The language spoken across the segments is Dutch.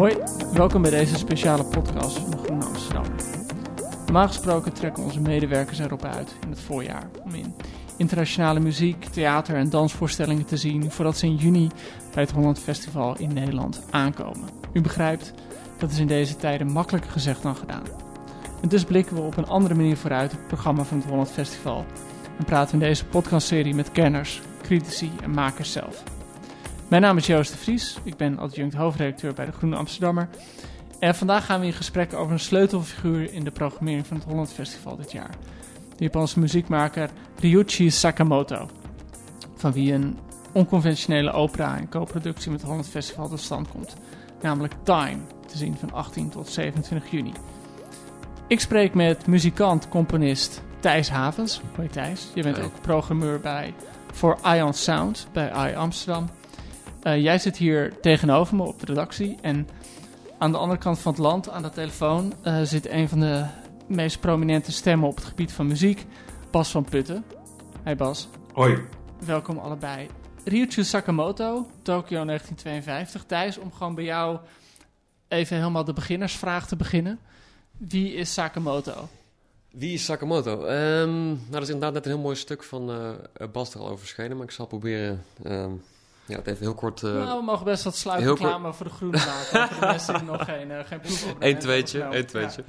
Hoi, welkom bij deze speciale podcast van de Groene Amsterdam. Normaal gesproken trekken onze medewerkers erop uit in het voorjaar om in internationale muziek, theater en dansvoorstellingen te zien voordat ze in juni bij het Holland Festival in Nederland aankomen. U begrijpt, dat is in deze tijden makkelijker gezegd dan gedaan. En dus blikken we op een andere manier vooruit het programma van het Holland Festival en praten in deze podcastserie met kenners, critici en makers zelf. Mijn naam is Joost de Vries, ik ben adjunct hoofdredacteur bij de Groene Amsterdammer. En vandaag gaan we in gesprek over een sleutelfiguur in de programmering van het Holland Festival dit jaar. De Japanse muziekmaker Ryuichi Sakamoto, van wie een onconventionele opera en co-productie met het Holland Festival tot stand komt, namelijk Time, te zien van 18 tot 27 juni. Ik spreek met muzikant, componist Thijs Havens. Hoi Thijs, je bent Hoi. ook programmeur bij voor Ion Sound bij I Amsterdam. Eh, jij zit hier tegenover me op de redactie en aan de andere kant van het land, aan de telefoon, eh, zit een van de meest prominente stemmen op het gebied van muziek, Bas van Putten. Hey Bas, Hoi. welkom allebei. Ryuichi Sakamoto, Tokyo 1952. Thijs, om gewoon bij jou even helemaal de beginnersvraag te beginnen. Wie is Sakamoto? Wie is Sakamoto? Ehm, nou, dat is inderdaad net een heel mooi stuk van eh Bas er al over verschenen, maar ik zal proberen ehm, ja, het even heel kort... eh nou, we mogen best wat sluitreclame voor de groene maken. voor de mensen die nog geen, uh, geen proef Eén tweetje, één tweetje.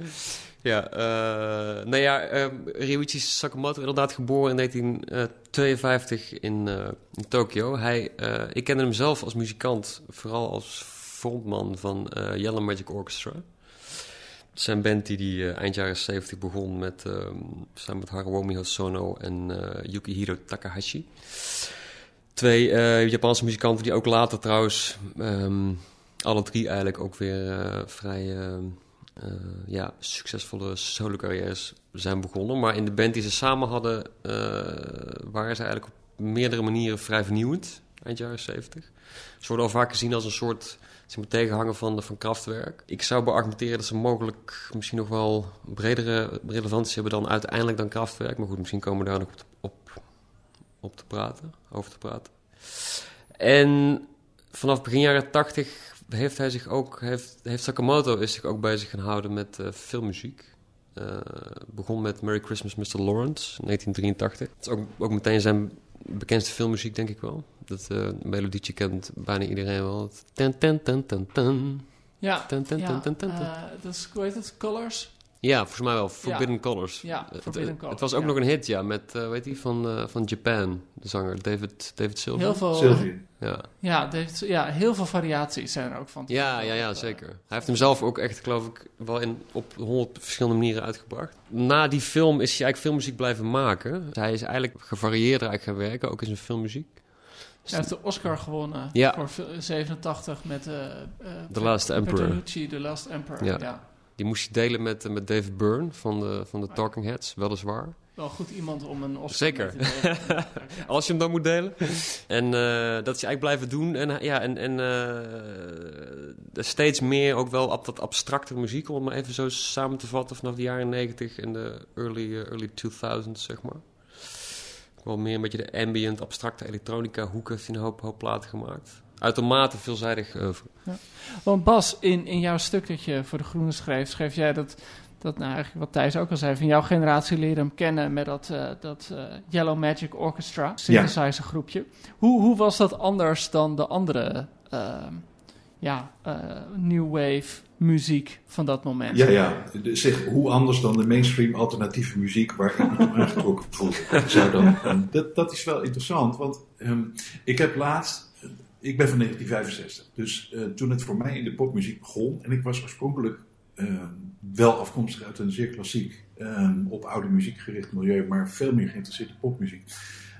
Ja, eh nou ja, ehm, Ryuichi Sakamoto, inderdaad geboren in 1952 in, in Tokio. Hij, ik kende hem zelf als muzikant, vooral als frontman van Yellow Magic Orchestra. Zijn band die, die eind jaren 70 begon met, ehm, samen met Haruomi Hosono en Yukihiro Takahashi. Twee eh, Japanse muzikanten die ook later trouwens, ehm, alle drie eigenlijk ook weer eh, vrij ehm, eh, ja, succesvolle solo-carrières zijn begonnen. Maar in de band die ze samen hadden, waren ze eigenlijk op meerdere manieren vrij vernieuwend, eind jaren 70. Ze worden al vaak gezien als een soort tegenhanger van, van Kraftwerk. Ik zou beargumenteren dat ze mogelijk misschien nog wel bredere relevantie hebben dan uiteindelijk dan Kraftwerk. Maar goed, misschien komen we daar nog op, op, op te praten, over te praten. En vanaf begin jaren 80 heeft hij zich ook, heeft, heeft Sakamoto is zich ook bezig gaan houden met uh, filmmuziek. Uh, begon met Merry Christmas Mr. Lawrence in 1983. Dat is ook, ook meteen zijn bekendste filmmuziek, denk ik wel. Dat uh, melodietje kent bijna iedereen wel. Ten, ten, ten, ten, ten. Ja, ten, ten, ja ten, ten, ten, ten. uh, dat is, hoe heet het, Colors? Ja, volgens mij wel. Forbidden ja. Colors. Ja, Forbidden het, Colors. Het was ook ja. nog een hit, ja, met, uh, weet je, van, uh, van Japan, de zanger David, David Sylvian. Heel veel. Ja. Ja, David, ja, heel veel variaties zijn er ook van. Ja, ja, ja, zeker. Hij heeft hem zelf ook echt, geloof ik, wel in, op honderd verschillende manieren uitgebracht. Na die film is hij eigenlijk filmmuziek blijven maken. Hij is eigenlijk gevarieerder eigenlijk gaan werken, ook in zijn filmmuziek. Hij heeft de Oscar gewonnen Ja. voor 87 met uh, uh, The Last Emperor. Petrucci, The Last Emperor. Ja. Die moest hij delen met, met David Byrne van de, van de Talking Heads, weliswaar. Wel goed iemand om een Oscar Zeker. te delen. Als je hem dan moet delen. En uh, dat is eigenlijk blijven doen. En, ja, en, en uh, steeds meer ook wel op dat abstracte muziek, om het maar even zo samen te vatten, vanaf de jaren 90 en de early, uh, early 2000s, zeg maar. Wel meer een beetje de ambient, abstracte elektronica hoeken heeft hij een hoop, hoop platen gemaakt. Uitermate veelzijdig over. Ja. Want Bas, in, in jouw stuk dat je voor De Groene schreef, schreef jij dat, dat nou eigenlijk wat Thijs ook al zei, van jouw generatie leerde hem kennen met dat, uh, dat uh, Yellow Magic Orchestra, synthesizer groepje. Hoe, hoe was dat anders dan de andere uh, ja, uh, new wave muziek van dat moment? Ja, ja. Zeg, hoe anders dan de mainstream alternatieve muziek waar ik me aangetrokken voel. Zou dan, dat, dat is wel interessant, want um, ik heb laatst ik ben van 1965, dus uh, toen het voor mij in de popmuziek begon, en ik was oorspronkelijk uh, wel afkomstig uit een zeer klassiek, um, op oude muziek gericht milieu, maar veel meer geïnteresseerd in popmuziek.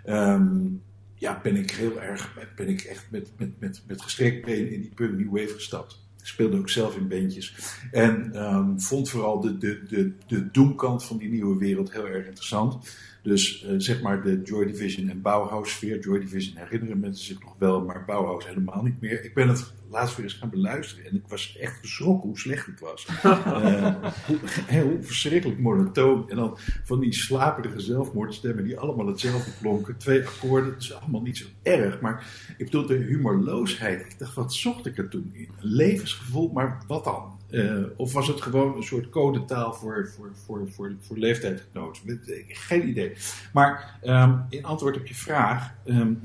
Um, ja, ben ik heel erg, ben ik echt met, met, met, met gestrekt been in die punk new wave gestapt. Speelde ook zelf in bandjes. En um, vond vooral de, de, de, de doemkant van die nieuwe wereld heel erg interessant. Dus uh, zeg maar de Joy Division en Bauhaus sfeer. Joy Division herinneren mensen zich nog wel, maar Bauhaus helemaal niet meer. Ik ben het laatst weer eens gaan beluisteren en ik was echt geschrokken hoe slecht het was. uh, hoe, hoe verschrikkelijk monotoon. En dan van die slaperige zelfmoordstemmen die allemaal hetzelfde klonken. Twee akkoorden, dat is allemaal niet zo erg. Maar ik bedoel de humorloosheid. Ik dacht, wat zocht ik er toen in? Een levensgevoel, maar wat dan? Uh, of was het gewoon een soort codetaal voor, voor, voor, voor, voor leeftijdgenoten? Geen idee. Maar um, in antwoord op je vraag: um,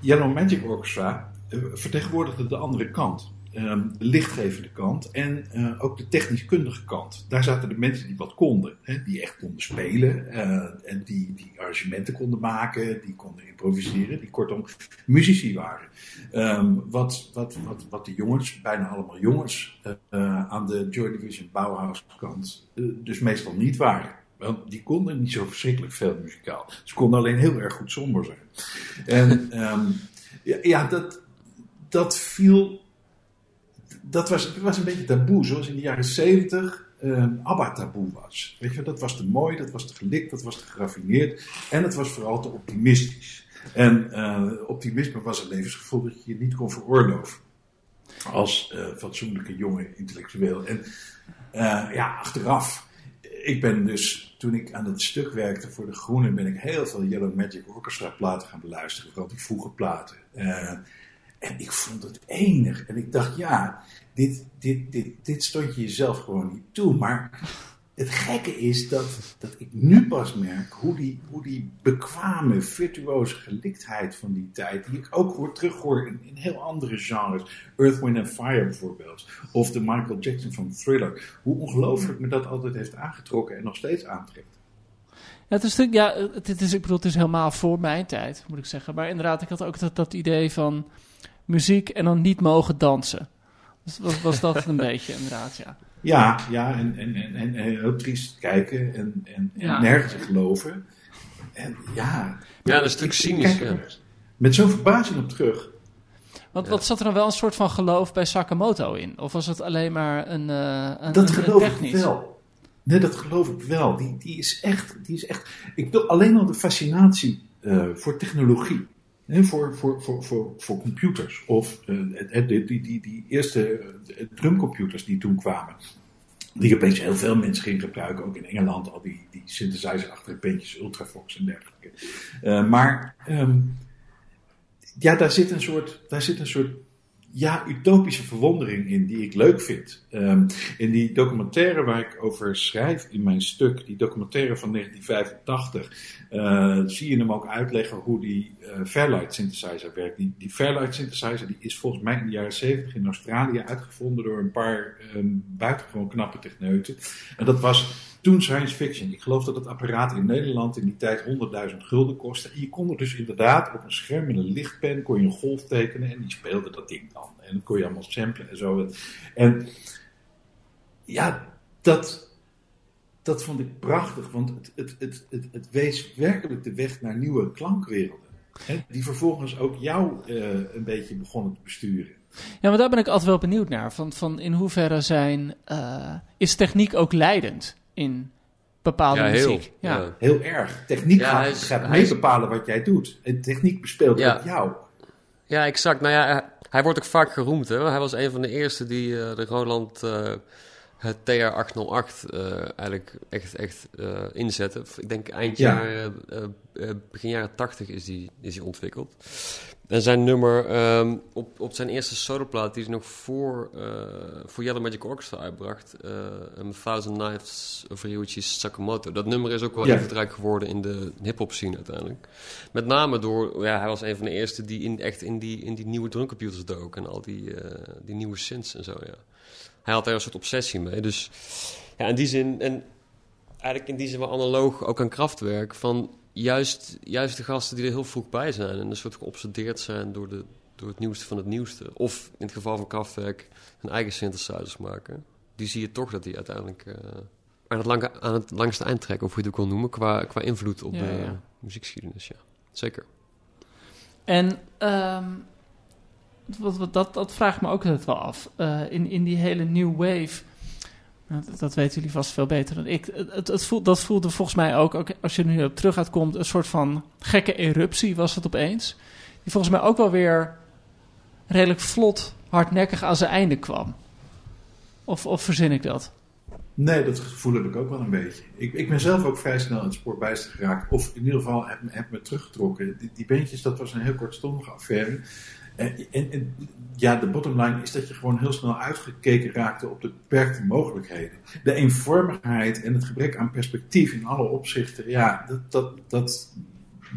Yellow Magic Orchestra uh, vertegenwoordigde de andere kant. De lichtgevende kant en uh, ook de technisch-kundige kant. Daar zaten de mensen die wat konden, hè, die echt konden spelen uh, en die, die arrangementen konden maken, die konden improviseren, die kortom muzici waren. Um, wat, wat, wat, wat de jongens, bijna allemaal jongens, uh, aan de Joy Division Bauhaus kant dus meestal niet waren. Want die konden niet zo verschrikkelijk veel muzikaal. Ze konden alleen heel erg goed somber zijn. En um, ja, ja, dat, dat viel dat was, was een beetje taboe, zoals in de jaren zeventig um, ABBA taboe was. Weet je, dat was te mooi, dat was te gelikt, dat was te geraffineerd en het was vooral te optimistisch. En uh, optimisme was een levensgevoel dat je je niet kon veroorloven als uh, fatsoenlijke jonge intellectueel. En uh, ja, achteraf, ik ben dus, toen ik aan het stuk werkte voor De Groene, ben ik heel veel Yellow Magic Orchestra platen gaan beluisteren, vooral die vroege platen. En ik vond het enig. En ik dacht, ja, dit, dit, dit, dit stond je jezelf gewoon niet toe. Maar het gekke is dat, dat ik nu pas merk hoe die, hoe die bekwame, virtuoze geliktheid van die tijd, die ik ook hoor, terughoor in, in heel andere genres, Earth, Wind and Fire bijvoorbeeld, of de Michael Jackson van Thriller, hoe ongelooflijk me dat altijd heeft aangetrokken en nog steeds aantrekt. Ja, het is ja, het, is, ik bedoel, het is helemaal voor mijn tijd, moet ik zeggen. Maar inderdaad, ik had ook dat, dat idee van muziek en dan niet mogen dansen. Dus was, was dat een beetje inderdaad, ja. Ja, ja en, en, en, en heel triest kijken en, en, en nergens geloven. En ja... Ja, dat is natuurlijk cynisch. Ja. Met zo'n verbazing op terug. Want wat zat er dan wel een soort van geloof bij Sakamoto in? Of was het alleen maar een, uh, een Dat een, geloof een technisch? ik wel. Nee, dat geloof ik wel. Die, die is echt... Die is echt ik bedoel, alleen al de fascinatie uh, voor technologie. Voor, voor, voor, voor, voor computers. Of uh, die, die, die, die eerste drumcomputers die toen kwamen. Die opeens heel veel mensen gingen gebruiken. Ook in Engeland al die, die synthesizer-achtige beentjes, Ultrafox en dergelijke. Uh, maar um, ja, daar zit een soort, daar zit een soort ja, utopische verwondering in die ik leuk vind. Um, in die documentaire waar ik over schrijf in mijn stuk, die documentaire van 1985, uh, zie je hem ook uitleggen hoe die uh, Fairlight synthesizer werkt. Die, die Fairlight synthesizer die is volgens mij in de jaren 70 in Australië uitgevonden door een paar um, buitengewoon knappe techneuten. En dat was toen science fiction. Ik geloof dat het apparaat in Nederland in die tijd 100.000 gulden kostte. En je kon er dus inderdaad op een scherm met een lichtpen kon je een golf tekenen en die speelde dat ding dan. En dan kon je allemaal samplen en zo. En ja, dat, dat vond ik prachtig, want het, het, het, het, het wees werkelijk de weg naar nieuwe klankwerelden. Hè, die vervolgens ook jou uh, een beetje begonnen te besturen. Ja, maar daar ben ik altijd wel benieuwd naar. Van, van in hoeverre zijn, uh, is techniek ook leidend in bepaalde Ja, heel. muziek? Ja. Ja. Heel erg. Techniek Ja, gaat, is- gaat hij mee is- bepalen wat jij doet. En techniek bespeelt Ja. ook jou. Ja, exact. Nou ja, hij- hij wordt ook vaak geroemd. Hè? Hij was een van de eerste die eh, de Roland eh, het TR-808 eh, eigenlijk echt, echt eh, inzette. Ik denk eind Ja. jaren, eh, begin jaren 80 is die, is die ontwikkeld. En zijn nummer ehm, op, op zijn eerste soloplaat, die hij nog voor, voor Yellow Magic Orchestra uitbracht, A Thousand Knives of Ryuichi Sakamoto. Dat nummer is ook wel Ja. invloedrijk geworden in de hip-hop scene uiteindelijk. Met name door, ja, hij was een van de eerste die in, echt in die, in die nieuwe drumcomputers dook en al die, die nieuwe synths en zo, ja. Hij had daar een soort obsessie mee, dus ja, in die zin, en eigenlijk in die zin wel analoog ook aan krachtwerk, van juist, juist de gasten die er heel vroeg bij zijn en een soort geobsedeerd zijn door, de, door het nieuwste van het nieuwste. Of in het geval van krachtwerk hun eigen synthesizers maken. Die zie je toch dat die uiteindelijk eh, aan, het lange, aan het langste eind trekken, of hoe je het ook wil noemen, qua, qua invloed op Ja, de ja. muziekgeschiedenis. Ja, zeker. En ehm, wat, dat, dat vraagt me ook altijd wel af. Eh, in, in die hele new wave. Dat, dat weten jullie vast veel beter dan ik. Het, het voelt, dat voelde volgens mij ook, ook, als je nu op terug uitkomt, een soort van gekke eruptie was het opeens. Die volgens mij ook wel weer redelijk vlot, hardnekkig aan zijn einde kwam. Of, of verzin ik dat? Nee, dat gevoel heb ik ook wel een beetje. Ik, ik ben zelf ook vrij snel in het spoor bijster geraakt. Of in ieder geval heb, heb me teruggetrokken. Die, die dat was een heel kortstondige affaire. En, ja, de bottom line is dat je gewoon heel snel uitgekeken raakte op de beperkte mogelijkheden. De eenvormigheid en het gebrek aan perspectief in alle opzichten, ja, dat, dat, dat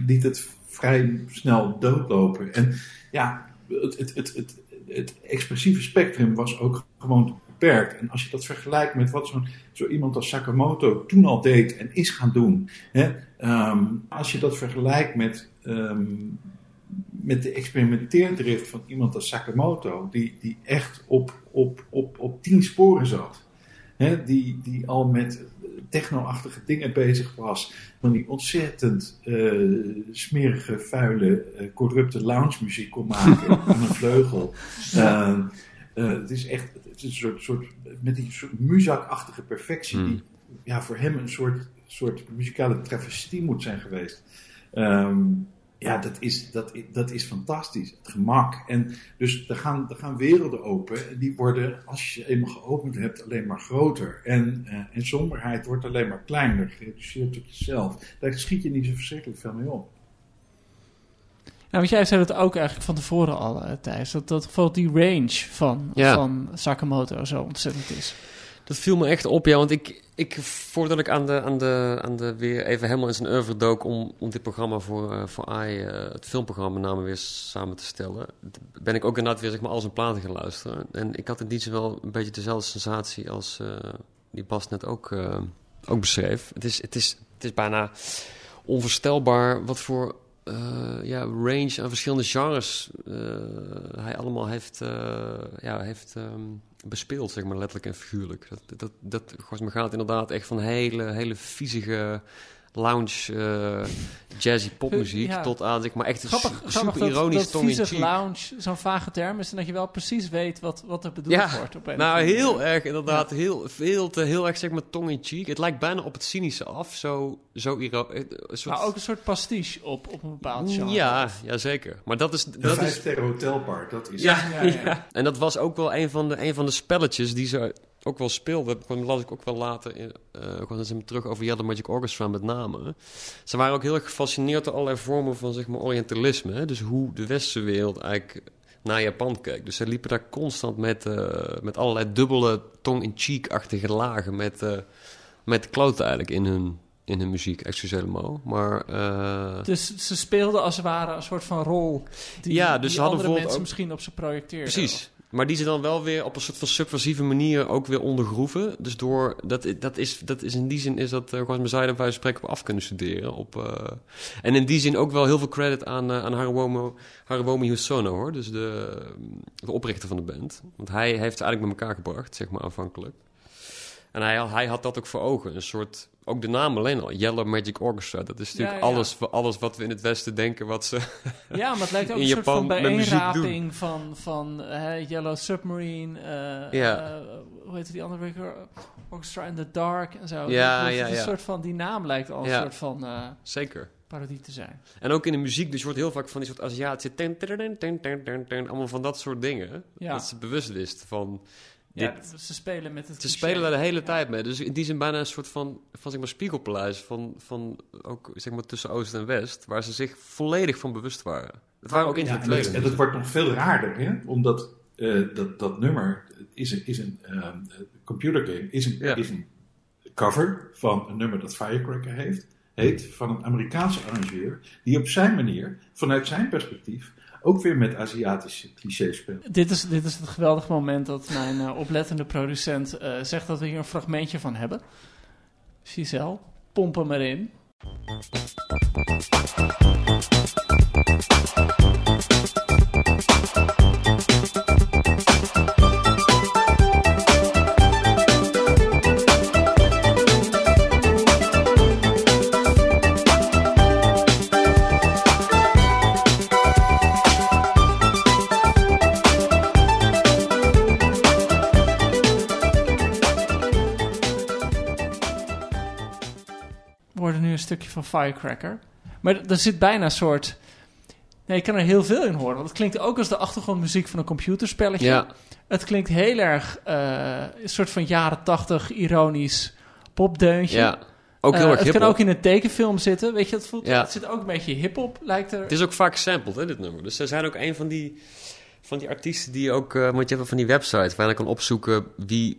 liet het vrij snel doodlopen. En ja, het, het, het, het, expressieve spectrum was ook gewoon beperkt. En als je dat vergelijkt met wat zo iemand als Sakamoto toen al deed en is gaan doen. Hè, um, als je dat vergelijkt met, um, met de experimenteerdrift van iemand als Sakamoto, die, die echt op, op, op, op tien sporen zat. Hè, die, die al met techno-achtige dingen bezig was. Van die ontzettend uh, smerige, vuile, uh, corrupte lounge muziek kon maken aan een vleugel. Uh, het is echt het is een soort, soort, met die soort muzakachtige perfectie, die ja, voor hem een soort, soort muzikale travestie moet zijn geweest. Um, ja, dat is, dat, dat is fantastisch. Het gemak. En dus er gaan, er gaan werelden open. En die worden, als je eenmaal geopend hebt, alleen maar groter. En, uh, en somberheid wordt alleen maar kleiner, gereduceerd tot jezelf. Daar schiet je niet zo verschrikkelijk veel mee op. Ja, want jij zei het ook eigenlijk van tevoren al, uh, Thijs. Dat, dat bijvoorbeeld die range van, ja. van Sakamoto zo ontzettend is. Dat viel me echt op, ja. Want ik, ik voordat ik aan de, aan, de, aan de weer even helemaal in zijn oeuvre dook... om, om dit programma voor, uh, voor AI, uh, het filmprogramma namen weer samen te stellen... ben ik ook inderdaad weer zeg maar, al zijn platen gaan luisteren. En ik had in die wel een beetje dezelfde sensatie als uh, die Bas net ook, ook beschreef. Het is, het, is, het is bijna onvoorstelbaar wat voor ja, range aan verschillende genres hij allemaal heeft, ja, heeft um, bespeeld, zeg maar letterlijk en figuurlijk. Dat, dat, dat, dat gaat inderdaad echt van hele, hele viezige lounge uh, jazzy popmuziek ja. tot aan zeg maar echt grappig, super grappig ironisch dat, dat lounge zo'n vage term is en dat je wel precies weet wat, wat er bedoeld ja, wordt. Op een nou, heel erg inderdaad. Ja. Heel, veel te, heel erg zeg maar tong in cheek. Het lijkt bijna op het cynische af. Zo, zo ironisch. Soort... Maar ook een soort pastiche op, op een bepaald genre. Ja, ja zeker. Maar dat is... De dat is... hotelbar, dat is ja, ja, ja, En dat was ook wel een van de, een van de spelletjes die ze ook wel speelde, dat las ik ook wel later, in, uh, kwam ze terug over Yellow Magic Orchestra met name. Ze waren ook heel erg gefascineerd door allerlei vormen van zeg maar orientalisme. Hè? Dus hoe de westerse wereld eigenlijk naar Japan keek. Dus ze liepen daar constant met, uh, met allerlei dubbele tong-in-cheek-achtige lagen met, uh, met kloten eigenlijk in hun, in hun muziek, excuus helemaal. Maar, uh... Dus ze speelden als het ware een soort van rol die, ja, dus die hadden andere mensen ook... misschien op ze projecteerden. Precies. Maar die ze dan wel weer op een soort van subversieve manier ook weer ondergroeven. Dus door, dat, dat, is, dat is in die zin is dat uh, gewoon Messiah bij spreken op af kunnen studeren. Op, uh, en in die zin ook wel heel veel credit aan, uh, aan Haruomo, Haruomi Hosono hoor. Dus de, de oprichter van de band. Want hij heeft ze eigenlijk met elkaar gebracht, zeg maar aanvankelijk. En hij, hij had dat ook voor ogen. Een soort, ook de naam alleen al, Yellow Magic Orchestra. Dat is natuurlijk Ja, ja. Alles, alles wat we in het Westen denken, wat ze Ja, maar het lijkt ook een soort Japan van met muziek bijeenraping van, van uh, Yellow Submarine, uh, Ja. uh, hoe heet die andere? Orchestra in the Dark en zo. Ja, Dus ja, is ja. Een soort van, die naam lijkt al een soort van uh, zeker. parodie te zijn. En ook in de muziek, dus je hoort heel vaak van die soort Aziatische... ten, ten, ten, ten, ten, ten, ten, allemaal van dat soort dingen. Ja. Dat ze bewust wist van... Ja, Dit- ze spelen met het Ze cliché. spelen daar de hele Ja. tijd mee. Dus in die zin bijna een soort van, van zeg maar, spiegelpaleis van, van ook zeg maar, tussen Oost en West, waar ze zich volledig van bewust waren. Het waren ook Ja, en, dat, intellectuelen. en dat wordt nog veel raarder, hè? omdat eh, dat, dat nummer is een, is een uh, computergame, is een, Ja. is een cover van een nummer dat Firecracker heeft, heet, van een Amerikaanse arrangeur, die op zijn manier, vanuit zijn perspectief, ook weer met Aziatische clichés. Dit is, dit is het geweldige moment dat mijn eh, oplettende producent eh, zegt dat we hier een fragmentje van hebben. Giselle, pomp hem erin. een stukje van Firecracker. Maar er zit bijna een soort... Nee, je kan er heel veel in horen. Want het klinkt ook als de achtergrondmuziek van een computerspelletje. Ja, Het klinkt heel erg eh, een soort van jaren tachtig ironisch popdeuntje. ja. Ook heel Eh, erg Het kan ook in een tekenfilm zitten. Weet je, het, voelt, Ja. het zit ook een beetje hip-hop, lijkt er. Het is ook vaak gesampled, hè, dit nummer. Dus ze zijn ook een van die, van die artiesten die ook... eh want je hebt van die websites waar je kan opzoeken wie,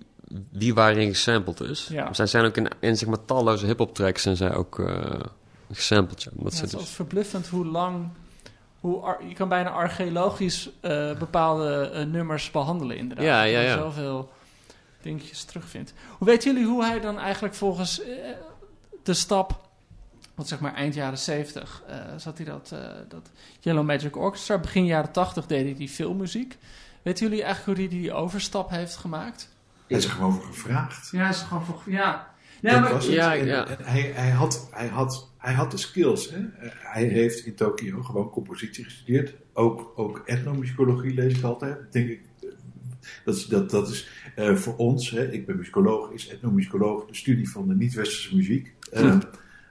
wie waarin gesampled is. Ja. Zij zijn ook in, in zeg maar, talloze hip-hop tracks zijn zij ook eh gesampled. Ja. Ja, het is dus, verbluffend hoe lang... Hoe ar- je kan bijna archeologisch eh, bepaalde eh, nummers behandelen, inderdaad. Ja, ja, ja. zoveel dingetjes terugvindt. Hoe weten jullie hoe hij dan eigenlijk volgens de stap... Want zeg maar eind jaren 70 eh, zat hij dat, dat Yellow Magic Orchestra. Begin jaren 80 deed hij die filmmuziek. Weten jullie eigenlijk hoe hij die overstap heeft gemaakt? Hij is er gewoon voor gevraagd. Ja, is gewoon voor... Ja, Dat was het. Ja, En- ja. en hij, hij, had, hij, had, hij had de skills. Hè? Hij heeft in Tokio gewoon compositie gestudeerd. Ook, ook etnomusicologie lees ik altijd. Denk ik, eh, dat is, dat, dat is eh, voor ons, hè, ik ben muzikoloog, is etnomusicoloog de studie van de niet-westerse muziek. Eh, Hm.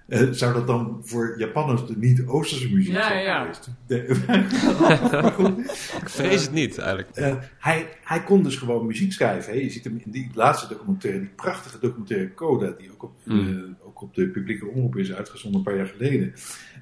Eh, zou dat dan voor Japanners de niet-oosterse muziek Ja, zijn ja. geweest? De- ik vrees het niet, eigenlijk. eh, hij, hij kon dus gewoon muziek schrijven. Hè. Je ziet hem in die laatste documentaire, die prachtige documentaire Coda, die ook op, Mm. eh, ook op de publieke omroep is uitgezonden een paar jaar geleden.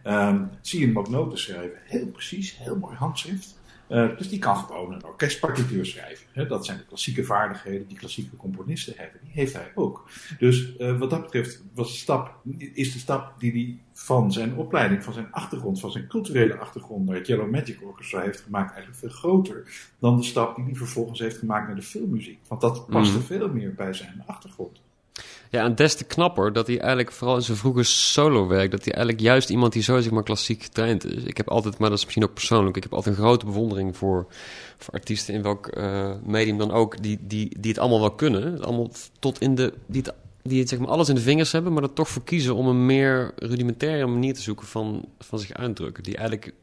Ehm, zie je hem ook noten schrijven. Heel precies, heel mooi handschrift. Eh, dus die kan gewoon een orkestpartituur schrijven. Hè. Dat zijn de klassieke vaardigheden die klassieke componisten hebben. Die heeft hij ook. Dus eh, wat dat betreft was de stap, is de stap die hij van zijn opleiding, van zijn achtergrond, van zijn culturele achtergrond naar het Yellow Magic Orchestra heeft gemaakt, eigenlijk veel groter dan de stap die hij vervolgens heeft gemaakt naar de filmmuziek. Want dat paste Mhm. veel meer bij zijn achtergrond. Ja, en des te knapper dat hij eigenlijk vooral in zijn vroege solo-werk, dat hij eigenlijk juist iemand die zo zeg maar klassiek getraind is. Ik heb altijd, maar dat is misschien ook persoonlijk, ik heb altijd een grote bewondering voor, voor artiesten in welk eh, medium dan ook, die, die, die het allemaal wel kunnen. Allemaal tot in de, die het, die het zeg maar alles in de vingers hebben, maar er toch voor kiezen om een meer rudimentaire manier te zoeken van, van zich uitdrukken. Die eigenlijk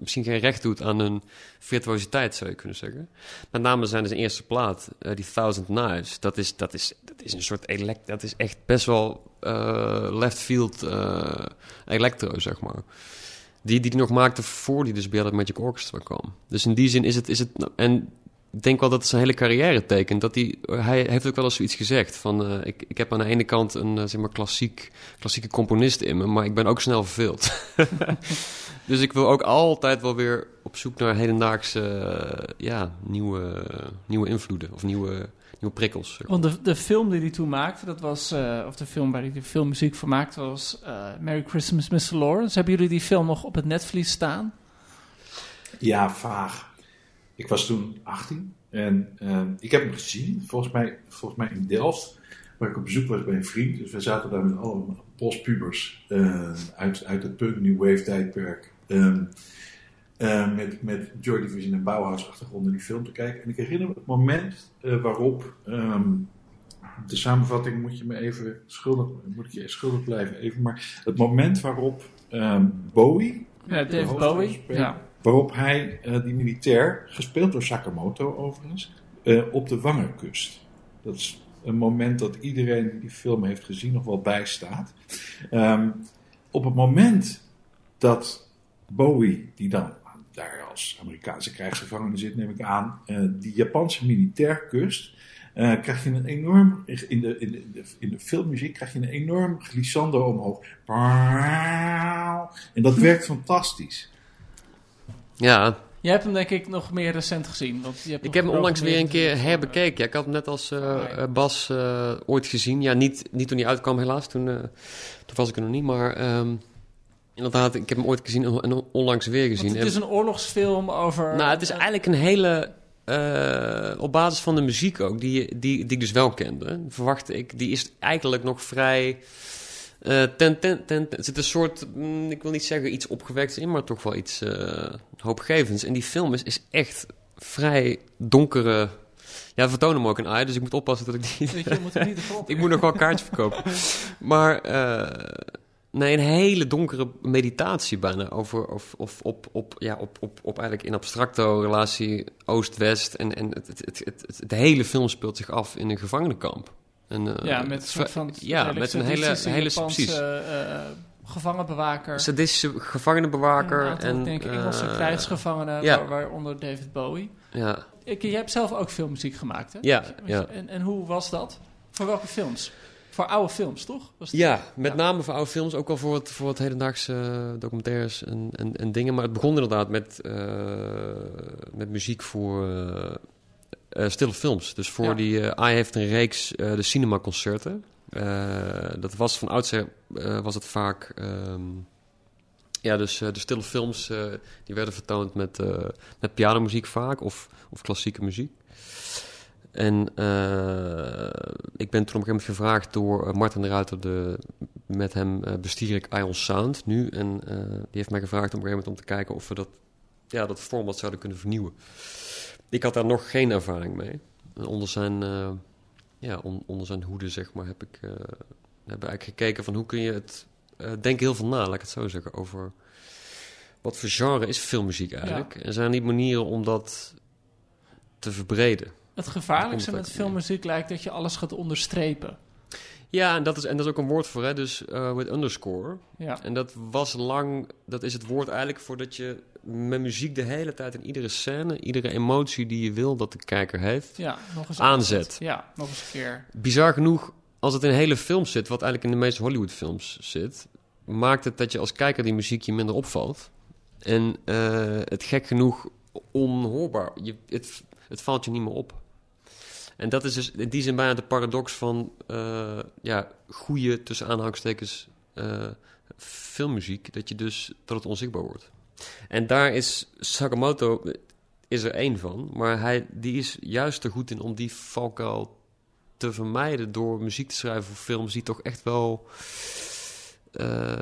misschien geen recht doet aan hun virtuositeit, zou je kunnen zeggen. Met name zijn zijn eerste plaat, eh, die Thousand Knives. Dat is, dat is, is een soort elect... Dat is echt best wel eh, left field eh, electro, zeg maar. Die die nog maakte voor die dus bij het Magic Orchestra kwam. Dus in die zin is het... Is het en ik denk wel dat het zijn hele carrière tekent. Dat hij, hij heeft ook wel eens zoiets gezegd. Van, eh, ik, ik heb aan de ene kant een zeg maar klassiek, klassieke componist in me, maar ik ben ook snel verveeld. dus ik wil ook altijd wel weer op zoek naar hedendaagse ja, nieuwe, nieuwe invloeden of nieuwe, nieuwe prikkels. Want de, de film die hij toen maakte, dat was, eh, of de film waar hij de filmmuziek voor maakte, was eh, Merry Christmas, Mr. Lawrence. Hebben jullie die film nog op het netvlies staan? Ja, vaag. Ik was toen 18 en eh, ik heb hem gezien, volgens mij, volgens mij in Delft, waar ik op bezoek was bij een vriend. Dus we zaten daar met allemaal bospubers eh, uit, uit het punk New Wave tijdperk. ehm, eh, met, met Joy Division en Bauhaus achtergronden die film te kijken. En ik herinner me het moment eh, waarop, ehm, de samenvatting moet je me even schuldig, moet ik je schuldig blijven even, maar het moment waarop ehm, Bowie, Ja, Dave Bowie. speelt, Ja. Waarop hij eh, die militair, gespeeld door Sakamoto overigens, op de wangen kust. Dat is een moment dat iedereen die die film heeft gezien nog wel bijstaat. Ehm, op het moment dat Bowie, die dan daar als Amerikaanse krijgsgevangene zit, neem ik aan, eh, die Japanse militair kust, eh, krijg je een enorm, in de, in, de, in, de, in de filmmuziek krijg je een enorm glissando omhoog. En dat werkt fantastisch. Ja, Jij hebt hem denk ik nog meer recent gezien. Want je hebt ik heb hem onlangs weer een keer herbekeken. Ja, ik had hem net als eh, Ah, ja. eh, Bas eh, ooit gezien. Ja, niet, niet toen hij uitkwam helaas. Toen, eh, toen was ik er nog niet. Maar ehm, inderdaad, ik heb hem ooit gezien en on- onlangs weer gezien. Want het is een oorlogsfilm over... Nou, het is eigenlijk een hele. eh, op basis van de muziek ook, die, die, die ik dus wel kende, verwachtte ik. Die is eigenlijk nog vrij. eh, ten, ten, ten, er zit een soort, mm, ik wil niet zeggen iets opgewekts in, maar toch wel iets eh, hoopgevends. En die film is, is echt vrij donkere. Ja, we vertonen hem ook een eye, dus ik moet oppassen dat ik die. Je, moet niet ik moet nog wel een kaartje verkopen. Maar nee, een hele donkere meditatie bijna over of, of op, op, ja, op, op, op eigenlijk in abstracto relatie Oost-West. En, en het, het, het, hele film speelt zich af in een gevangenenkamp. En, eh, Ja, met een soort van... ja, met een hele, hele precies. eh, gevangenbewaker. Sadistische gevangenenbewaker. En, denk ik Engelse eh, krijgsgevangenen, waaronder David Bowie. Ja, Ik, je hebt zelf ook filmmuziek gemaakt, hè? Ja, ja. En, en hoe was dat? Voor welke films? Voor oude films, toch? Was het- ja met Ja. name voor oude films. Ook wel voor het, voor het hedendaagse eh, documentaires en, en, en dingen. Maar het begon inderdaad met, eh, met muziek voor eh, stille films. Dus voor Ja. die... AI heeft een reeks, de cinemaconcerten. Dat was van oudsher was het vaak... ehm, ja, dus de stille films die werden vertoond met, eh met pianomuziek vaak of, of klassieke muziek. En eh, ik ben toen op een gegeven moment gevraagd door eh, Martin de Ruiter, de, met hem eh, bestier ik Ion Sound nu. En die heeft mij gevraagd op een gegeven moment om te kijken of we dat, ja, dat format zouden kunnen vernieuwen. Ik had daar nog geen ervaring mee. En onder zijn, ja, on- onder zijn hoede, zeg maar, heb ik, hebben eigenlijk gekeken van hoe kun je het... denk heel veel na, laat ik het zo zeggen, over wat voor genre is filmmuziek eigenlijk. En zijn er niet manieren om dat te verbreden? Het gevaarlijkste met filmmuziek lijkt dat je alles gaat onderstrepen. Ja, en dat is, en dat is ook een woord voor, hè? dus eh with underscore. Ja, En dat was lang, dat is het woord eigenlijk voor dat je met muziek de hele tijd in iedere scène, iedere emotie die je wil dat de kijker heeft, ja nog eens Aanzet. Ja, nog eens een keer. bizar genoeg, als het in hele films zit, wat eigenlijk in de meeste Hollywood-films zit, maakt het dat je als kijker die muziek je minder opvalt. En eh, het gek genoeg onhoorbaar. Je, het, het valt je niet meer op. En dat is dus in die zin bijna de paradox van eh, ja, goede, tussen aanhangstekens, eh, filmmuziek. Dat je dus, dat het onzichtbaar wordt. En daar is Sakamoto is er één van. Maar hij, die is juist er goed in om die valkuil te vermijden door muziek te schrijven voor films die toch echt wel eh,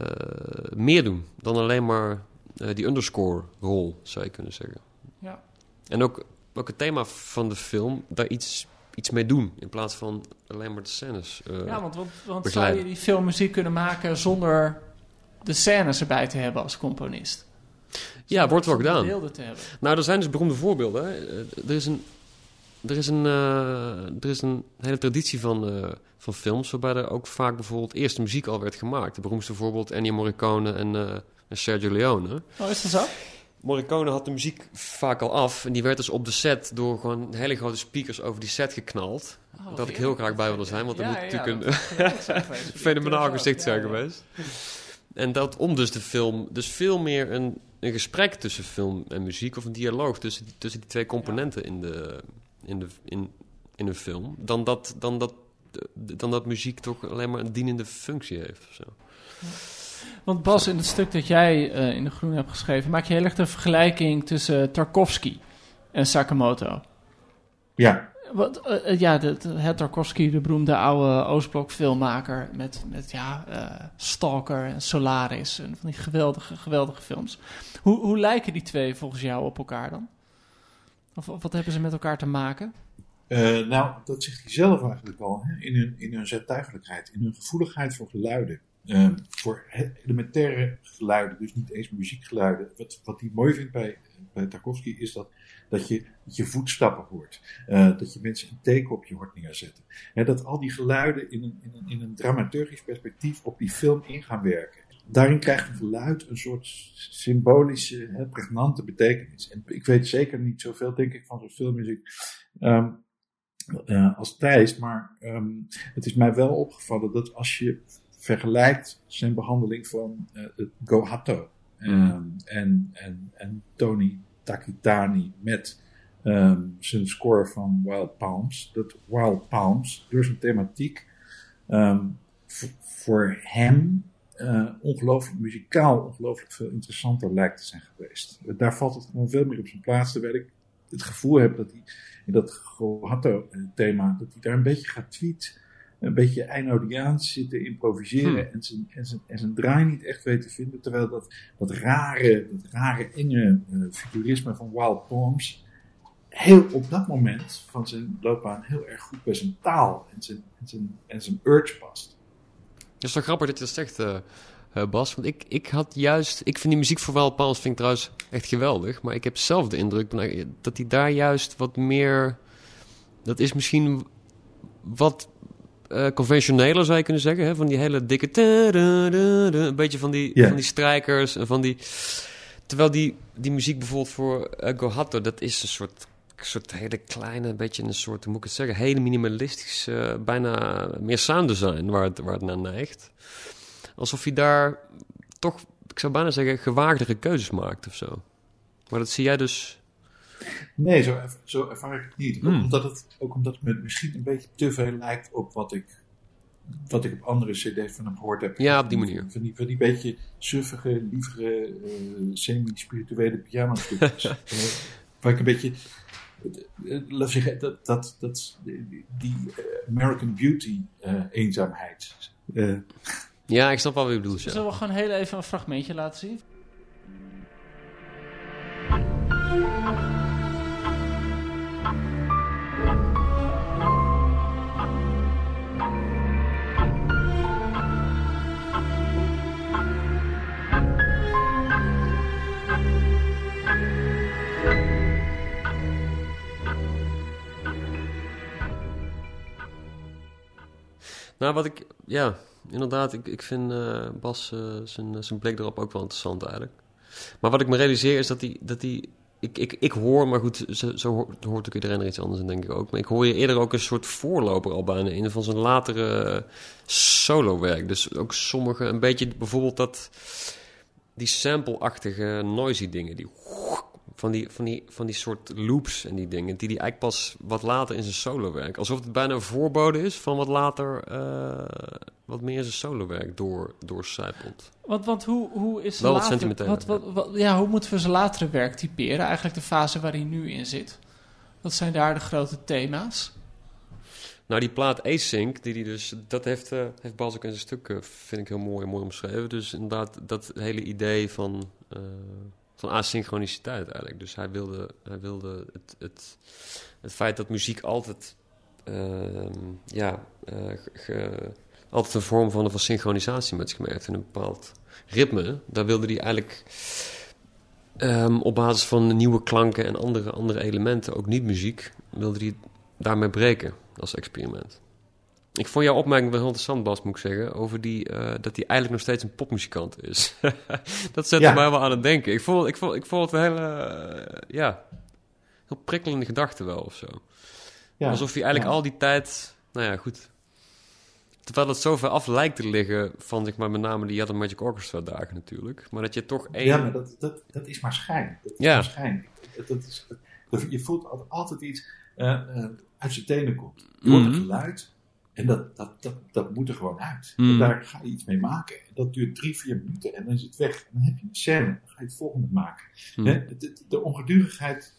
meer doen dan alleen maar eh, die underscore rol, zou je kunnen zeggen. Ja. En ook, ook het thema van de film, daar iets, iets mee doen in plaats van alleen maar de scènes. eh, Ja, want, want, want zou je die filmmuziek kunnen maken zonder de scènes erbij te hebben als componist? Ja, wordt wel gedaan. te hebben. Nou, er zijn dus beroemde voorbeelden. Hè. Eh, Er is een, er is een, eh, er is een hele traditie van, van films waarbij er ook vaak bijvoorbeeld eerst de muziek al werd gemaakt. De beroemdste voorbeeld Ennio Morricone en, en Sergio Leone. Oh, is dat zo? Morricone had de muziek vaak al af en die werd dus op de set door gewoon hele grote speakers over die set geknald. Oh, dat ik heel graag bij willen zijn, want dat Ja, moet ja, natuurlijk dat een fenomenaal gezicht zijn geweest. En dat om dus de film, dus veel meer een, een gesprek tussen film en muziek, of een dialoog tussen, die- tussen die twee componenten in, de, in, de, in, in een film, dan dat, dan, dat, dan dat muziek toch alleen maar een dienende functie heeft. Of zo. Want Bas, in het stuk dat jij eh, in de Groen hebt geschreven, maak je heel erg de vergelijking tussen Tarkovsky en Sakamoto. Ja, Wat, eh, eh, ja, de, Tarkovsky, de beroemde oude Oostblok filmmaker met, met ja, eh, Stalker en Solaris en van die geweldige, geweldige films. Hoe, hoe lijken die twee volgens jou op elkaar dan? Of, of wat hebben ze met elkaar te maken? Eh, nou, dat zegt hij zelf eigenlijk al. Hè? In, hun, in hun zettuigelijkheid, in hun gevoeligheid voor geluiden. Eh, voor elementaire geluiden, dus niet eens muziekgeluiden. Wat, wat hij mooi vindt bij, bij Tarkovsky is dat, dat, je, dat je voetstappen hoort. Eh, dat je mensen een teken op je hoort neerzetten. Hè, dat al die geluiden in een, in, een, in een dramaturgisch perspectief op die film in gaan werken. Daarin krijgt een geluid een soort symbolische, pregnante betekenis. En ik weet zeker niet zoveel, denk ik, van zo'n filmmuziek. Ehm, eh, als Thijs, maar ehm, het is mij wel opgevallen dat als je vergelijkt zijn behandeling van eh, het Gohato. Ehm, en, en, en Tony Takitani met ehm, zijn score van Wild Palms, dat Wild Palms door zijn thematiek ehm, voor hem eh, ongelooflijk muzikaal, ongelooflijk veel interessanter lijkt te zijn geweest. Daar valt het gewoon veel meer op zijn plaats, terwijl ik het gevoel heb dat hij in dat Gohatto-thema, dat hij daar een beetje gaat tweet, een beetje Einodeaans zit te improviseren en, zijn, en, zijn, en zijn draai niet echt weet te vinden, terwijl dat, dat rare, dat rare enge eh, futurisme van Wild Palms heel op dat moment van zijn loopbaan heel erg goed bij zijn taal en zijn, en zijn, en zijn urge past. Het is toch grappig dat je dat zegt, eh, eh, Bas. Want ik, ik had juist... Ik vind die muziek voor Wild Palms vind ik trouwens echt geweldig. Maar ik heb zelf de indruk dat hij daar juist wat meer... Dat is misschien wat eh conventioneler, zou je kunnen zeggen. Hè? Van die hele dikke... Een beetje van die, van die strijkers en van die... Terwijl die, die muziek bijvoorbeeld voor eh, Go Hatto, dat is een soort, soort hele kleine, beetje een soort, hoe moet ik het zeggen, hele minimalistische, eh, bijna meer sound design waar het, waar het naar neigt. Alsof hij daar toch, ik zou bijna zeggen, gewaagdere keuzes maakt of zo. Maar dat zie jij dus... Nee, zo, zo ervaar ik het niet. Ook, Hmm. omdat het, ook omdat het me misschien een beetje te veel lijkt op wat ik, wat ik op andere cd's van hem gehoord heb. Ja, op die manier. Van die, van die beetje suffige, lievere, eh, semi-spirituele pianostukjes. Eh, waar ik een beetje... Laat zeggen, dat, dat, dat, die, die, eh, American Beauty eenzaamheid. Eh, Ja, ik snap wel wat je bedoelt. Zullen we gewoon heel even een fragmentje laten zien? Nou, wat ik... Ja, inderdaad, ik, ik vind eh, Bas eh, zijn, zijn blik erop ook wel interessant eigenlijk. Maar wat ik me realiseer is dat hij... Dat hij ik, ik, ik hoor, maar goed, zo, zo hoort, hoort ook iedereen er iets anders in, denk ik ook. Maar ik hoor je eerder ook een soort voorloper al bijna in van zijn latere eh, solo-werk. Dus ook sommige, een beetje bijvoorbeeld dat... Die sample-achtige noisy dingen, die... Van die, van, die, van die soort loops en die dingen, die hij eigenlijk pas wat later in zijn solo-werk... Alsof het bijna een voorbode is van wat later, eh, wat meer in zijn solo-werk door, doorcijpelt. Want, want hoe, hoe is Wel wat sentimenteel, wat, wat, wat- ja, hoe moeten we zijn latere werk typeren? Eigenlijk de fase waar hij nu in zit. Wat zijn daar de grote thema's? Nou, die plaat Async, die die dus, dat heeft, eh, heeft Bas ook in zijn stuk, eh, vind ik heel mooi, mooi omschreven. Dus inderdaad, dat hele idee van, van asynchroniciteit eigenlijk. Dus hij wilde, hij wilde het, het, het feit dat muziek altijd, ehm, ja, eh, altijd een vorm van, van synchronisatie met zich mee heeft in een bepaald ritme. Daar wilde hij eigenlijk ehm, op basis van nieuwe klanken en andere, andere elementen, ook niet muziek, wilde hij daarmee breken als experiment. Ik vond jouw opmerking wel heel interessant, Bas, moet ik zeggen, over die, eh, dat hij eigenlijk nog steeds een popmuzikant is. dat zette Ja. mij wel aan het denken. Ik vond, ik vond, ik vond het een hele, eh, ja, heel prikkelende gedachte wel of zo. ja, Alsof hij eigenlijk al die tijd, nou ja, goed. Terwijl het zo ver af lijkt te liggen van, zeg maar, met name die Yellow Magic Orchestra dagen natuurlijk. Maar dat je toch één... Ja, maar dat, dat, dat is maar schijn. Dat is Ja. maar schijn. Dat, dat is, dat- je voelt altijd, iets eh, uit zijn tenen komt. Je hoort een Mhm. geluid en dat, dat, dat, dat moet er gewoon uit. En daar ga je iets mee maken. En dat duurt drie, vier minuten en dan is het weg. En dan heb je een scène. Dan ga je het volgende maken. Hmm. Hè? De, de- de ongedurigheid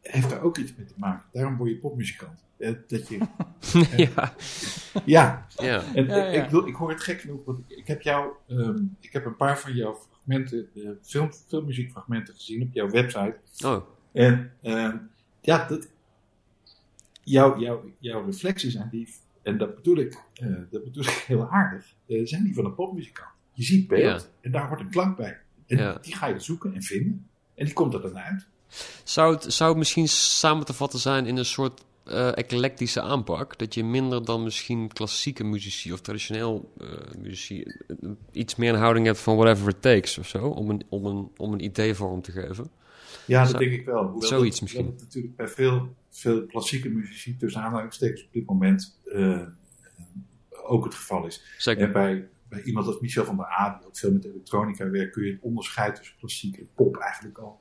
heeft daar ook iets mee te maken. Daarom word je popmuzikant. Eh, Dat je, ja, ja, ja. en Ja, ik- ja. Ik, wil- ik hoor het gek genoeg, want ik, ik heb jou, ehm, ik heb een paar van jouw fragmenten, eh, film, filmmuziekfragmenten gezien op jouw website. Oh, En ehm, ja, dat, jouw, jouw, jouw reflecties aan die, en dat bedoel ik, eh, dat bedoel ik heel aardig, eh, zijn die van een popmuzikant. Je ziet beeld Ja. en daar wordt een klank bij. En Ja. die ga je zoeken en vinden. En die komt er dan uit. Zou het, zou het misschien samen te vatten zijn in een soort eh, eclectische aanpak? Dat je minder dan misschien klassieke muzici of traditioneel muzici iets meer een houding hebt van whatever it takes of zo, om een, om een, om een idee vorm te geven? Ja, dat denk ik wel. Hoewel zoiets dat, misschien. Dat natuurlijk bij veel, veel klassieke muzici, tussen aanhalingstekens op dit moment, eh, ook het geval is. Zeker. En bij, bij iemand als Michel van der A, die ook veel met elektronica werkt, kun je het onderscheid tussen klassiek en pop eigenlijk al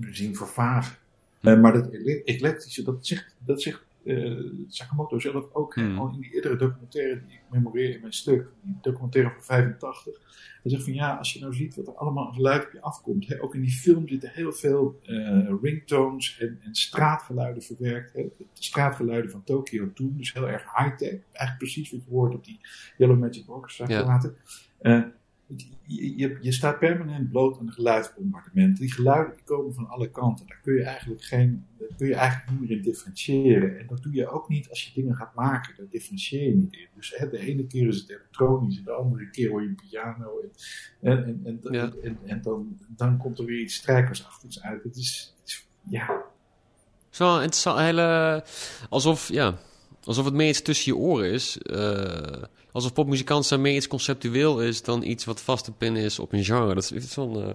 zien vervagen. Eh, maar dat ele- eclectische, dat zegt, dat zegt Sakamoto zelf ook Hmm. al in die eerdere documentaire die ik memoreer in mijn stuk, die documentaire van 85. Hij zegt van ja, als je nou ziet wat er allemaal aan geluid op je afkomt. Hè, ook in die film zitten heel veel eh, ringtones en, en straatgeluiden verwerkt. Hè, de straatgeluiden van Tokio toen, dus heel erg high-tech. Eigenlijk precies wat je hoort op die Yellow Magic Orchestra Ja. Eh, je, je, staat permanent bloot aan de geluidsbombardementen. Die geluiden die komen van alle kanten. Daar kun je eigenlijk geen, kun je eigenlijk niet meer in differentiëren. En dat doe je ook niet als je dingen gaat maken. Daar differentieer je niet in. Dus hè, de ene keer is het elektronisch, en de andere keer hoor je een piano. En, en, en, en, Ja. en, en dan, dan komt er weer iets strijkersachtigs uit. Het is, het is ja, Zo, het is een hele... Alsof, ja... alsof het meer iets tussen je oren is. eh, alsof popmuzikant zijn meer iets conceptueel is dan iets wat vast te pinnen is op een genre. Dat is zo'n. eh,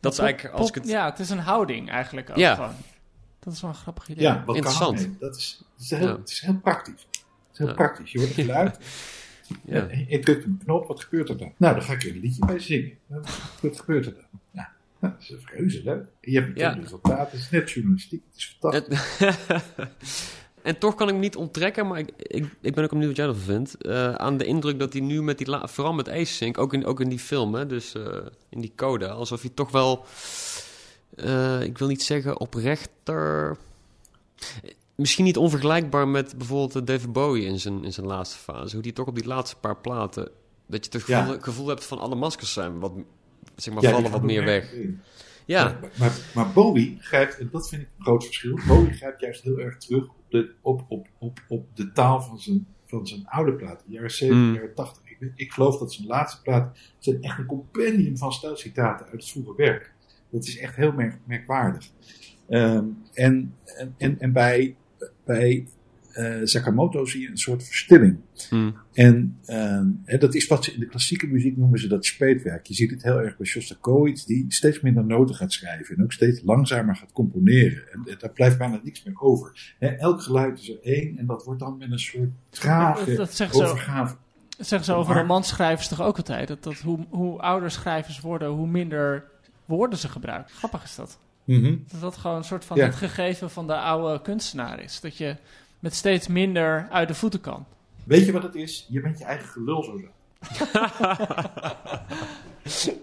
dat is eigenlijk als ik het. Ja, het is een houding eigenlijk ook Ja. gewoon. Dat is wel een grappig idee. Ja, wat Interessant. kan? Dat is, dat is heel, Ja. Het is heel praktisch. Het is heel Ja. praktisch. Je hoort een geluid. Ja. en Je drukt een knop, wat gebeurt er dan? Nou, dan ga ik er een liedje bij zingen. Wat gebeurt er dan? Nou, nou, dat is reuze leuk. En je hebt Ja. het resultaat. Het is net journalistiek. Het is fantastisch. En, toch kan ik me niet onttrekken, maar ik, ik, ik ben ook benieuwd wat jij ervan vindt. eh, aan de indruk dat hij nu met die, vooral met Ace Sync, ook in, ook in die film, hè, dus eh, in die coda, alsof hij toch wel, eh, ik wil niet zeggen oprechter, misschien niet onvergelijkbaar met bijvoorbeeld David Bowie in zijn, in zijn laatste fase. Hoe die toch op die laatste paar platen, dat je het gevoel, Ja. gevoel hebt van alle maskers zijn wat, zeg maar, Ja, vallen wat er meer weg. in. Ja, Maar, maar, maar Bowie grijpt, en dat vind ik een groot verschil. Bowie grijpt juist heel erg terug de, op, op, op, op de taal van zijn, van zijn oude platen. Jaren 70, Mm. jaren 80. Ik, ik geloof dat zijn laatste plaat zijn echt een compendium van stijlcitaten uit het vroege werk. Dat is echt heel merk, merkwaardig. Ehm, en, en, en, en bij, bij eh, Sakamoto zie je een soort verstilling. Hm. En ehm, dat is wat ze in de klassieke muziek noemen ze dat speetwerk. Je ziet het heel erg bij Shostakovich, die steeds minder noten gaat schrijven en ook steeds langzamer gaat componeren. En, en daar blijft bijna niks meer over. Hè, elk geluid is er één en dat wordt dan met een soort trage Dat, dat zeggen ze, overgave. dat zeggen ze over romanschrijvers toch ook altijd. Dat, dat hoe, hoe ouder schrijvers worden, hoe minder woorden ze gebruiken. Grappig is dat. Mhm. Dat dat gewoon een soort van Ja. het gegeven van de oude kunstenaar is. Dat je met steeds minder uit de voeten kan. Weet je wat het is? Je bent je eigen gelul zo zo.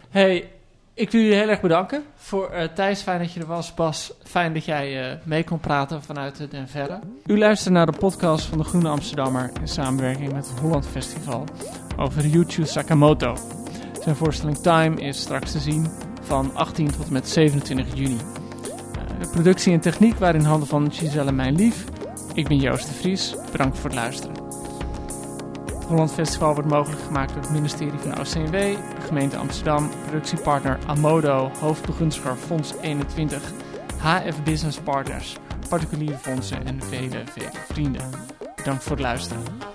Hey, ik wil jullie heel erg bedanken. Voor eh, Thijs, fijn dat je er was. Bas, fijn dat jij eh, mee kon praten vanuit de Den Verre. U luistert naar de podcast van de Groene Amsterdammer in samenwerking met het Holland Festival over Ryuichi Sakamoto. Zijn voorstelling Time is straks te zien van 18 tot en met 27 juni. Eh, de productie en techniek waren in handen van Giselle Mijn Lief. Ik ben Joost de Vries. Bedankt voor het luisteren. Het Holland Festival wordt mogelijk gemaakt door het ministerie van OCW, de gemeente Amsterdam, productiepartner Amodo, hoofdbegunstiger Fonds 21, HF Business Partners, particuliere fondsen en vele, vele vrienden. Bedankt voor het luisteren.